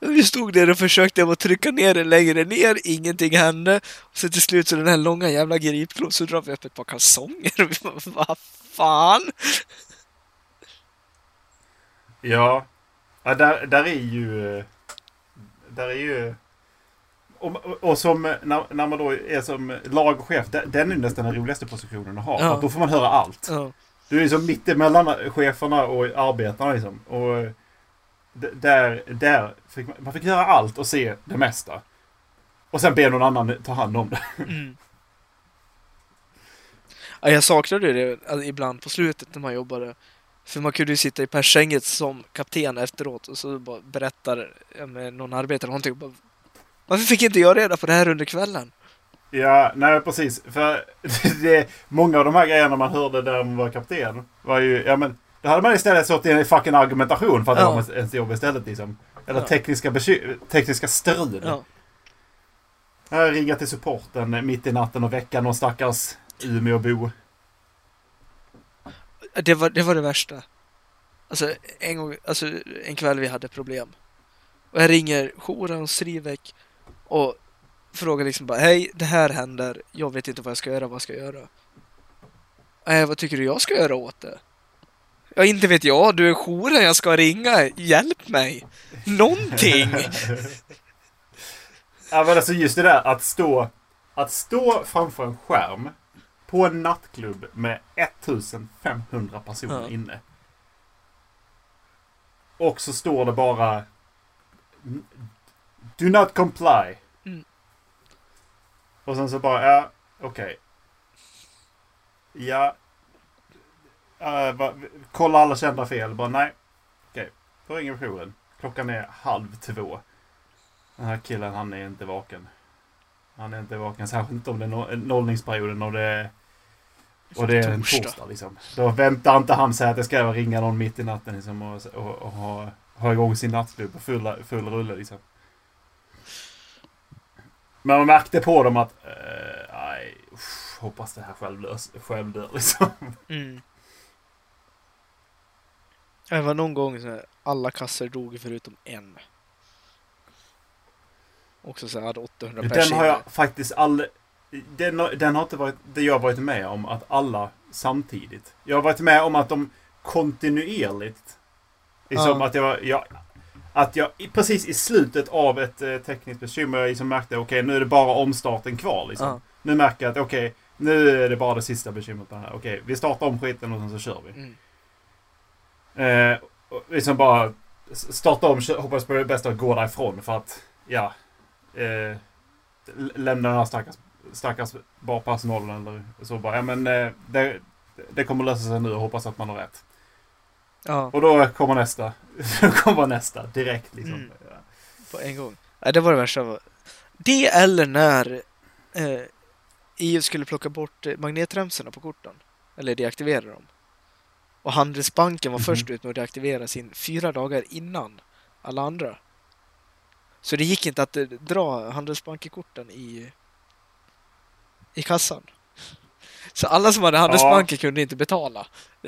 Ja. Vi stod där och försökte att trycka ner den längre ner, ingenting hände. Och så till slut så den här långa jävla gripklon så drar vi upp ett par kalsonger. Och vi bara, vad fan? Ja. ja där, där är ju... eh, Där är ju... Och, och som eh, när, när man då är som lagchef, den är nästan den roligaste positionen att ha. Ja. För att då får man höra allt. Ja. Du är liksom mitt emellan cheferna och arbetarna liksom. Och där, där fick man, man fick göra allt och se det mesta. Och sen be någon annan ta hand om det. Mm. Ja, jag saknade det alltså, ibland på slutet när man jobbade. För man kunde ju sitta i persänget som kapten efteråt och så bara berättar ja, med någon arbetare någonting. Bara, Varför fick inte jag reda på det här under kvällen? Ja, nej precis. För det, många av de här grejerna man hörde där man var kapten var ju, ja men då hade man istället stått i en fucking argumentation för att Ja. ha ens jobb istället liksom. Eller Ja. tekniska, tekniska strul. Ja. Jag ringer till supporten mitt i natten och väcka någon stackars Umeåbo. Det var, det var det värsta. Alltså en gång, alltså en kväll vi hade problem. Och jag ringer jouren hos Rivek och frågar liksom bara Hej, det här händer. Jag vet inte vad jag ska göra, vad ska jag göra? Äh, vad tycker du jag ska göra åt det? Ja, inte vet jag. Du är jouren jag ska ringa. Hjälp mig! Någonting! Ja men alltså just det där att stå, att stå framför en skärm på en nattklubb med 1500 personer Ja. inne. Och så står det bara Do not comply. Mm. Och sen så bara, ja, okej. Ja. Uh, va, kolla alla kända fel. Bara nej. Okej, då ringer vi jouren. Klockan är halv två. Den här killen han är inte vaken. Han är inte vaken. Särskilt inte om det är no- nollningsperioden och det är, och det är en Torsdag. Liksom. Då väntar inte han sig att det ska ringa någon mitt i natten liksom, och, och, och ha, ha igång sin nattklubb på full, full rulle. Liksom. Men man märkte på dem att eh, nej, usch, hoppas det här självlös, självdör liksom. Mm. Det var någon gång så här, alla kassor dog förutom en. Också så här, hade 800 Den pers har jag faktiskt aldrig... Den, den har inte varit det jag varit med om, att alla samtidigt. Jag har varit med om att de kontinuerligt... Liksom Ja. att jag, jag... Att jag precis i slutet av ett eh, tekniskt bekymmer jag liksom märkte okej nu är det bara omstarten kvar. Liksom. Ja. Nu märker jag att okej nu är det bara det sista bekymret på det här. Okej vi startar om skiten och sen så kör vi. Mm. Eh, liksom bara starta om, hoppas på det bästa och gå därifrån för att, ja. Eh, lämna den här stackars, stackars barpersonalen eller så bara. Ja men eh, det, det kommer lösa sig nu och hoppas att man har rätt. Ja, Och då kommer nästa. Då kommer nästa direkt liksom. Mm. Ja. på en gång. Nej, det var det värsta. Det eller när eh, EU skulle plocka bort eh, magnetremsorna på korten. Eller deaktivera dem. Och Handelsbanken var Mhm. först ut med att deaktivera sin fyra dagar innan alla andra. Så det gick inte att eh, dra Handelsbanken-korten i, i kassan. Så alla som hade Handelsbanken kunde inte betala.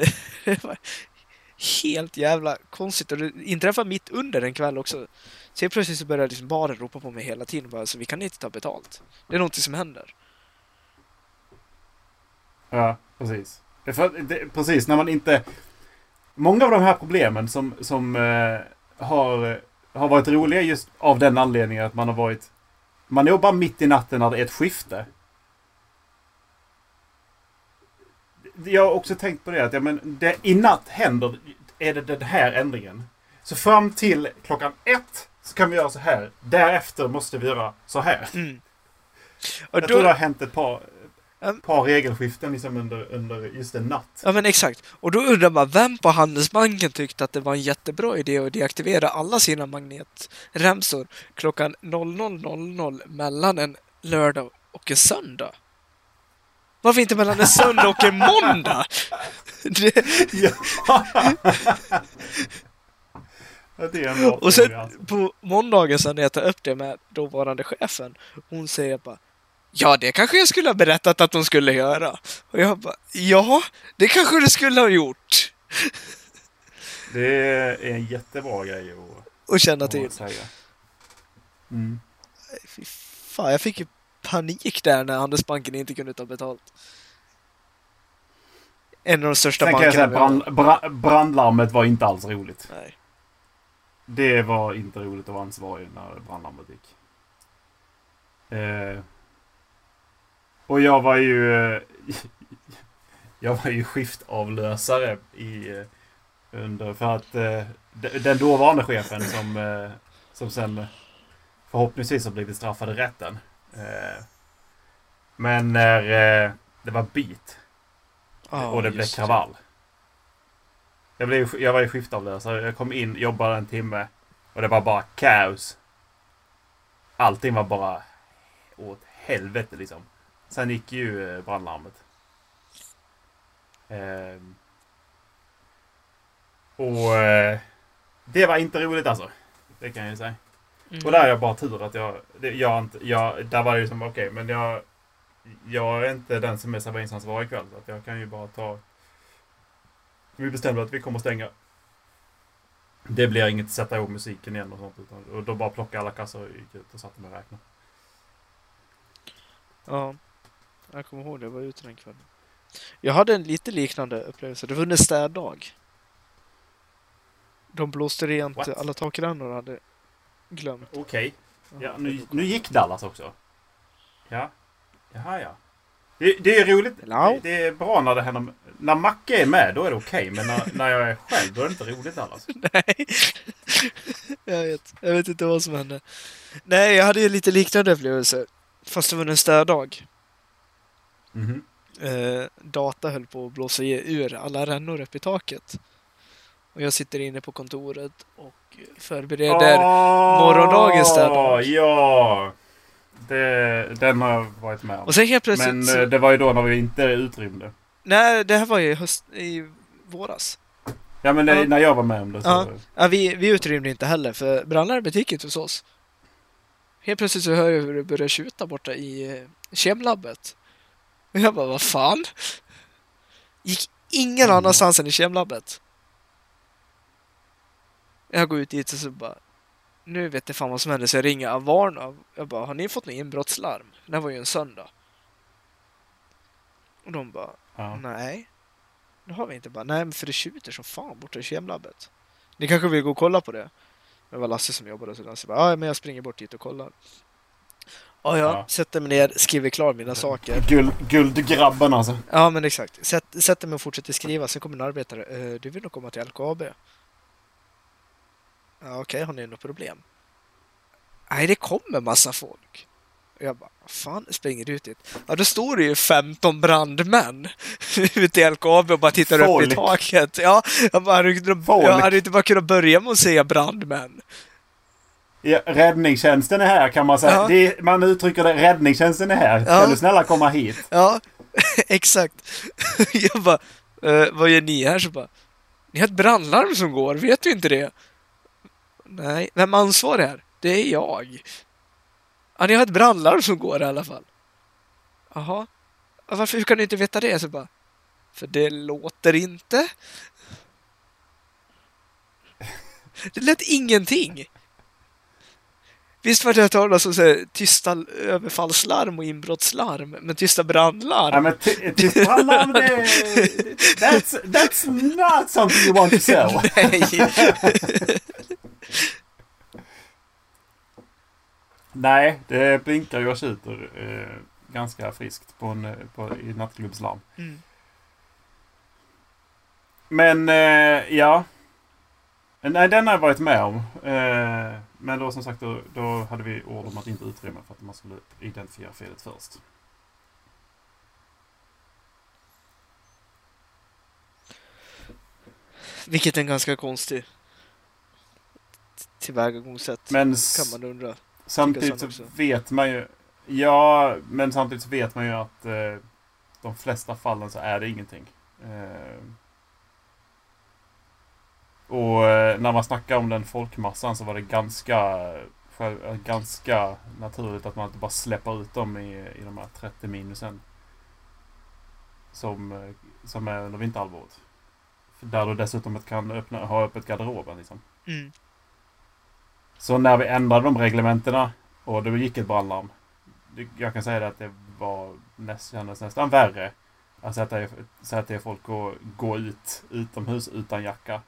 Helt jävla konstigt. Och det inträffade mitt under en kväll också. Så jag plötsligt så började liksom baren ropa på mig hela tiden. Bara, så vi kan inte ta betalt. Det är någonting som händer. Ja, precis. För, det, precis, när man inte... Många av de här problemen som, som eh, har, har varit roliga just av den anledningen att man har varit... Man jobbar mitt i natten när det är ett skifte. Jag har också tänkt på det att ja, men det, i natt händer är det den här ändringen. Så fram till klockan ett så kan vi göra så här. Därefter måste vi göra så här. Mm. Och Jag tror det då, har hänt ett par, ett par regelskiften liksom under, under just en natt. ja men exakt. Och då undrar man vem på Handelsbanken tyckte att det var en jättebra idé att deaktivera alla sina magnetremsor klockan 00.00 mellan en lördag och en söndag? Varför inte mellan en söndag och en måndag? Det, Ja. Det är en bra och sen alltså. på måndagen sen när jag tar upp det med dåvarande chefen, hon säger bara Ja, det kanske jag skulle ha berättat att de skulle göra. Och jag bara, ja, det kanske du skulle ha gjort. Det är en jättebra grej att, Och känna att till. säga. Mm. Fy fan, jag fick ju panik där när Handelsbanken inte kunde ta betalt. En av de största Sen kan jag säga bankerna brand, bra- brandlarmet var inte alls roligt. Nej. Det var inte roligt att vara ansvarig när brandlarmet gick. Eh, och jag var ju... eh, jag var ju skiftavlösare i, eh, under, för att eh, de- den dåvarande chefen som, eh, som sen förhoppningsvis har blivit straffad i rätten. Eh, men när eh, det var bit Ja, och det blev kravall. Jag, blev, jag var ju skiftavlösare. Jag kom in, jobbade en timme och det var bara kaos. Allting var bara åt helvete liksom. Sen gick ju eh, brandlarmet. Ehm. Och det var inte roligt alltså. Det kan jag ju säga. Mm. Och där är jag bara tur att jag... Jag, inte, jag där var det ju som okej, men jag... Jag är inte den som är serveringsansvarig ikväll. Så att jag kan ju bara ta... Vi bestämde att vi kommer stänga. Det blir inget sätta ihop musiken igen och sånt. Utan, och då bara plocka alla kassor och gick ut och satte mig och räknade. Ja, jag kommer ihåg det. Jag var ute den kvällen. Jag hade en lite liknande upplevelse. Det var under städdag. De blåste rent What? alla takrännor hade glömt. Okej. Ja, nu, nu gick Dallas också. Ja. Jaha, ja. Det, det är roligt. Hello? Det är bra när det händer. När Macke är med, då är det okej. men när, när jag är själv, då är det inte roligt Dallas. Nej. jag vet. Jag vet inte vad som hände. Nej, jag hade ju lite liknande upplevelse. Fast det var en städdag. Mhm. Eh, data höll på att blåsa ur alla rännor upp i taket. Och jag sitter inne på kontoret och förbereder morgondagens städdag. Ja! Det, den har jag varit med om. Och sen helt plötsligt... Men så- eh, det var ju då när vi inte utrymde. Nej, det här var ju höst, i våras. Ja men det, Ja. när jag var med om det så... Ja. Ja, vi, vi utrymde inte heller, för brandlarmet gick inte hos oss. Helt plötsligt så hör jag hur det börjar tjuta borta i eh, kemlabbet. Och jag bara, vad fan? Gick ingen Mm. annanstans än i kemlabbet. Jag går ut dit och så bara, nu vet jag fan vad som händer, så jag ringer Avarna. Jag bara, har ni fått något inbrottslarm? Det här var ju en söndag. Och de bara, Ja. Nej. Det har vi inte. Bara, nej, men för det tjuter som fan borta i kemlabbet. Ni kanske vill gå och kolla på det? Det var Lasse som jobbade så. Så bara, ja, men jag springer bort dit och kollar. Ja, ja, Ja. sätter mig ner, skriver klart mina saker. Guld, guldgrabben alltså. Ja, men exakt. Sätt, sätter mig och fortsätter skriva. Sen kommer en arbetare. Eh, du vill nog komma till LKAB? Ja, okej, har ni något problem? Nej, det kommer massa folk. Och jag bara, fan, springer ut dit. Ja, då står det ju 15 brandmän ute i LKAB och bara tittar upp Folk. i taket. Ja, jag bara, hade jag hade inte bara kunnat börja med att säga brandmän. Ja, räddningstjänsten är här kan man säga. Ja. Det man uttrycker det. Räddningstjänsten är här. Ja. Kan du snälla komma hit? Ja, exakt. Jag bara, eh, vad gör ni här? Så bara, ni har ett brandlarm som går, vet du inte det? Nej, vem ansvarar här? Det är jag. Ja, ni har ett brandlarm som går i alla fall. Jaha. Ja, Varför, hur kan du inte veta det? Så bara, för det låter inte. Det lät ingenting. Visst var det hört talas om så här, tysta överfallslarm och inbrottslarm, men tysta brandlarm? Ja men ty- tyst brandlarm det... That's, that's not something you want to sell. Nej. Nej, det blinkar ju och tjuter eh, ganska friskt på en, eh, på, i nattklubbslarm. Mm. Men eh, ja. Nej, den har jag varit med om. Eh, men då som sagt, då, då hade vi ord om att inte utrymma för att man skulle identifiera felet först. Vilket är en ganska konstig tillvägagångssätt, Men kan man undra. samtidigt så vet man ju... Ja, men samtidigt så vet man ju att eh, de flesta fallen så är det ingenting. Eh, och eh, när man snackar om den folkmassan så var det ganska, själv, ganska naturligt att man inte bara släpper ut dem i, i de här 30 minusen. Som, eh, som är under vinterhalvåret. Där du dessutom kan öppna, ha öppet garderoben liksom. Mm. Så när vi ändrade de reglementena och det gick ett brandlarm. Jag kan säga det att det var näst, kändes nästan värre. Att säga till folk att gå, ut utomhus utan jacka.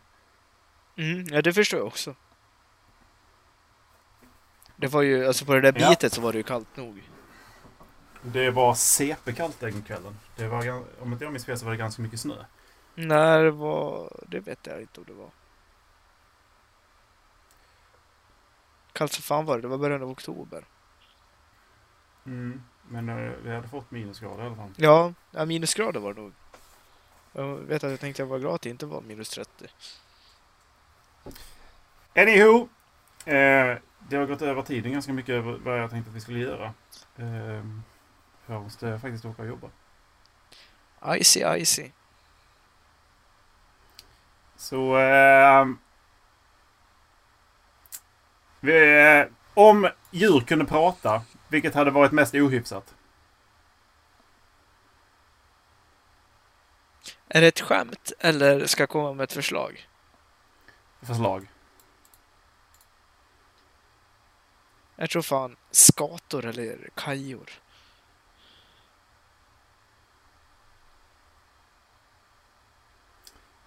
Mm, ja, det förstår jag också. Det var ju, alltså på det där Ja. bitet så var det ju kallt nog. Det var CP-kallt den kvällen. Det var, om inte jag minns fel så var det ganska mycket snö. När det var... Det vet jag inte om det var. Kallt som fan var det. Det var början av oktober. Mm. Men eh, vi hade fått minusgrader i alla fall. Ja, ja minusgrader var det nog. Jag vet att jag tänkte jag var glad att det inte var minus 30. Anywho! Eh, det har gått över tiden ganska mycket över vad jag tänkte att vi skulle göra. Eh, jag måste faktiskt åka och jobba. Icy, icy. Så... Eh, vi, eh, om djur kunde prata, vilket hade varit mest ohyfsat? Är det ett skämt eller ska jag komma med ett förslag? Förslag. Jag tror fan skator eller kajor.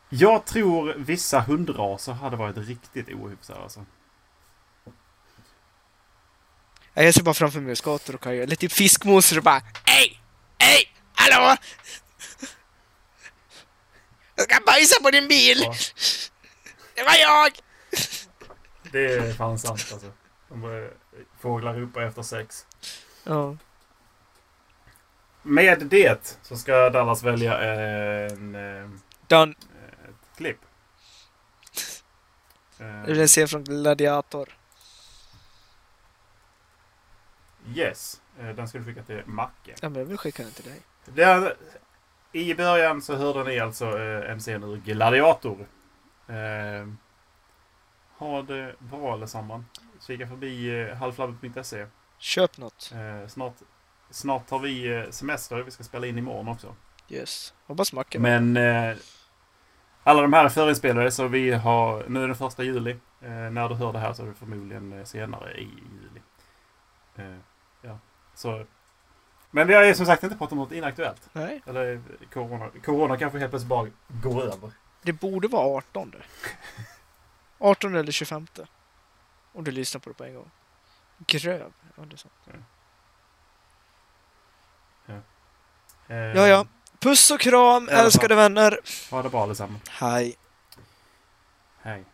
Jag tror vissa hundraser hade varit riktigt ohyfsade alltså. Ja, Jag ser bara framför mig skator och kajor. Eller typ fiskmåsar och bara Hej! Hej! Hallå! Jag ska bajsa på din bil! Ja. Det var jag! Det är fan sant alltså. De Fåglar ropar efter sex. Ja. Med det så ska Dallas välja en, eh, Done. ett klipp. Eh, vill jag se från Gladiator. Yes. Eh, Den ska du skicka till Macke. Ja, men jag vill skicka den till dig. Där, I början så hörde ni alltså eh, scen ur Gladiator. Eh, ha det bra allesammans. Kika förbi eh, halvflabbet.se. Köp något. Eh, snart, snart tar vi eh, semester. Vi ska spela in imorgon också. Yes. Hoppas Macke Men eh, alla de här är förinspelade så vi har, nu är det första juli. Eh, när du hör det här så är det förmodligen eh, senare i juli. Ja, så. Men vi har ju som sagt inte pratat om något inaktuellt. Nej. Eller corona. Corona kanske helt plötsligt bara går över. Det borde vara 18. 18 eller 25. Om du lyssnar på det på en gång. Gröv. Ja, det är sant. Eh, Ja, ja. Puss och kram, älskade vänner. Ha det bra allesammans. Hej. Hej.